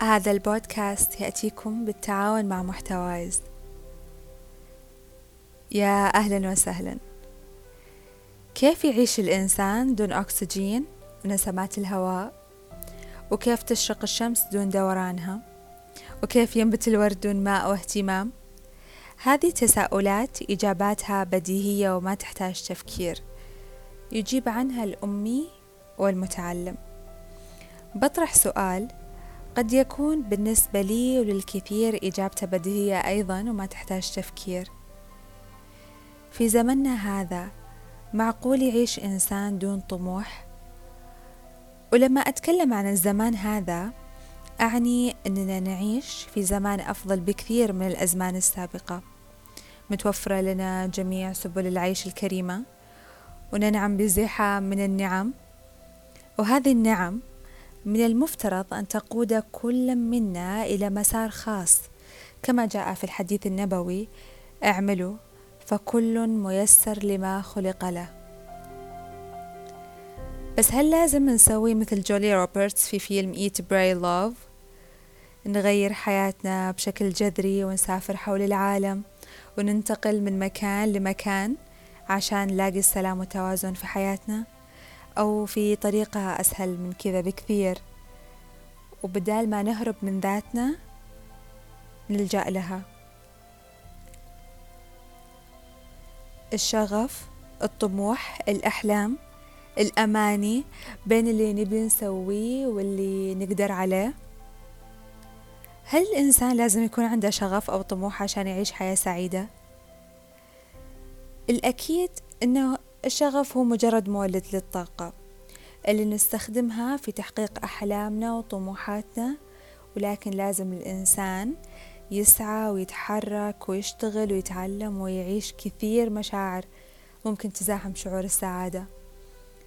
هذا البودكاست يأتيكم بالتعاون مع محتوايز يا أهلا وسهلا. كيف يعيش الإنسان دون أكسجين ونسمات الهواء؟ وكيف تشرق الشمس دون دورانها؟ وكيف ينبت الورد دون ماء واهتمام؟ هذه تساؤلات إجاباتها بديهية وما تحتاج تفكير. يجيب عنها الأمي والمتعلم. بطرح سؤال قد يكون بالنسبة لي وللكثير إجابته بديهية أيضا وما تحتاج تفكير. في زمننا هذا معقول يعيش إنسان دون طموح؟ ولما أتكلم عن الزمان هذا أعني أننا نعيش في زمان أفضل بكثير من الأزمان السابقة. متوفرة لنا جميع سبل العيش الكريمة وننعم بزحام من النعم. وهذه النعم من المفترض أن تقود كل منا إلى مسار خاص. كما جاء في الحديث النبوي اعملوا فكل ميسر لما خلق له. بس هل لازم نسوي مثل جولي روبرتس في فيلم Eat Pray Love نغير حياتنا بشكل جذري ونسافر حول العالم وننتقل من مكان لمكان عشان نلاقي السلام والتوازن في حياتنا؟ أو في طريقة أسهل من كذا بكثير. وبدال ما نهرب من ذاتنا نلجأ لها. الشغف الطموح الأحلام الأماني بين اللي نبي نسويه واللي نقدر عليه. هل الإنسان لازم يكون عنده شغف أو طموح عشان يعيش حياة سعيدة؟ الأكيد أنه الشغف هو مجرد مولد للطاقة اللي نستخدمها في تحقيق أحلامنا وطموحاتنا ولكن لازم الإنسان يسعى ويتحرك ويشتغل ويتعلم ويعيش كثير مشاعر ممكن تزاحم شعور السعادة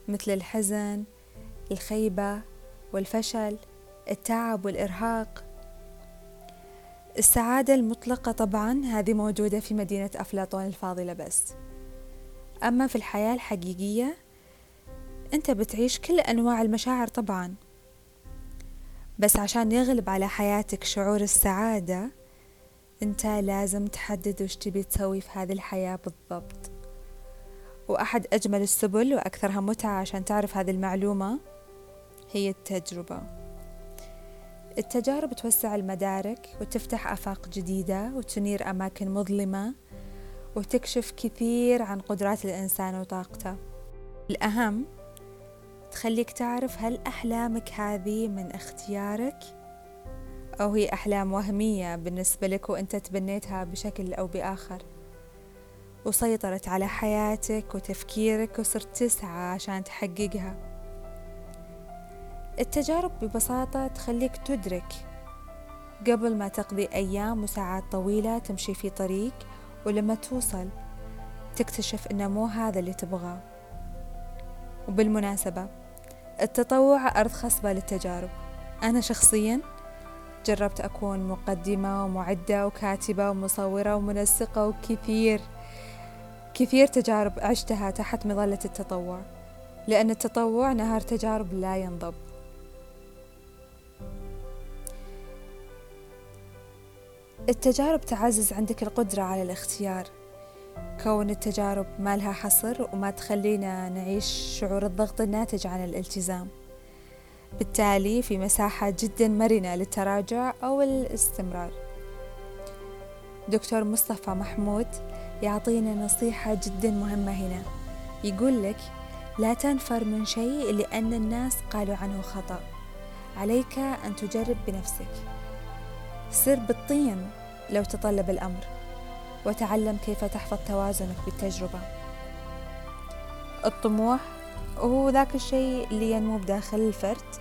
مثل الحزن الخيبة والفشل التعب والإرهاق. السعادة المطلقة طبعا هذه موجودة في مدينة أفلاطون الفاضلة بس. أما في الحياة الحقيقية أنت بتعيش كل أنواع المشاعر طبعا. بس عشان يغلب على حياتك شعور السعادة أنت لازم تحدد وش تبي تسوي في هذه الحياة بالضبط. وأحد أجمل السبل وأكثرها متعة عشان تعرف هذه المعلومة هي التجربة. التجارب توسع المدارك وتفتح آفاق جديدة وتنير أماكن مظلمة. وتكشف كثير عن قدرات الإنسان وطاقته. الأهم تخليك تعرف هل أحلامك هذه من اختيارك أو هي أحلام وهمية بالنسبة لك وأنت تبنيتها بشكل أو بآخر. وسيطرت على حياتك وتفكيرك وصرت تسعى عشان تحققها. التجارب ببساطة تخليك تدرك قبل ما تقضي أيام وساعات طويلة تمشي في طريق ولما توصل تكتشف إنه مو هذا اللي تبغاه. وبالمناسبة التطوع أرض خصبة للتجارب. أنا شخصيا جربت أكون مقدمة ومعدة وكاتبة ومصورة ومنسقة وكثير كثير تجارب عشتها تحت مظلة التطوع. لأن التطوع نهار تجارب لا ينضب. التجارب تعزز عندك القدرة على الاختيار. كون التجارب ما لها حصر وما تخلينا نعيش شعور الضغط الناتج عن الالتزام. بالتالي في مساحة جدا مرنة للتراجع أو الاستمرار. دكتور مصطفى محمود يعطينا نصيحة جدا مهمة هنا. يقول لك لا تنفر من شيء لأن الناس قالوا عنه خطأ. عليك أن تجرب بنفسك. سر بالطين لو تطلب الأمر وتعلم كيف تحفظ توازنك بالتجربة. الطموح هو ذاك الشيء اللي ينمو بداخل الفرد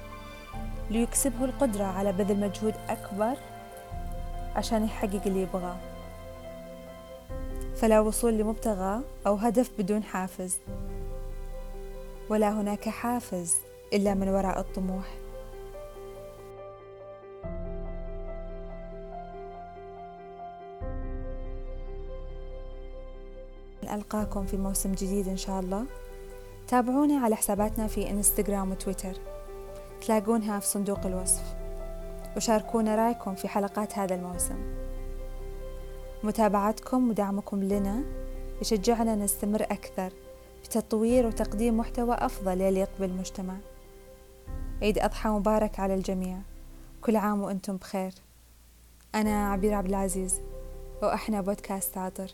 ليكسبه القدرة على بذل مجهود أكبر عشان يحقق اللي يبغاه. فلا وصول لمبتغى أو هدف بدون حافز ولا هناك حافز إلا من وراء الطموح. ألقاكم في موسم جديد إن شاء الله. تابعونا على حساباتنا في إنستغرام وتويتر. تلاقونها في صندوق الوصف. وشاركونا رأيكم في حلقات هذا الموسم. متابعتكم ودعمكم لنا يشجعنا نستمر أكثر في تطوير وتقديم محتوى أفضل يليق بالمجتمع. عيد أضحى مبارك على الجميع. كل عام وأنتم بخير. أنا عبير عبد العزيز وإحنا بودكاست عطر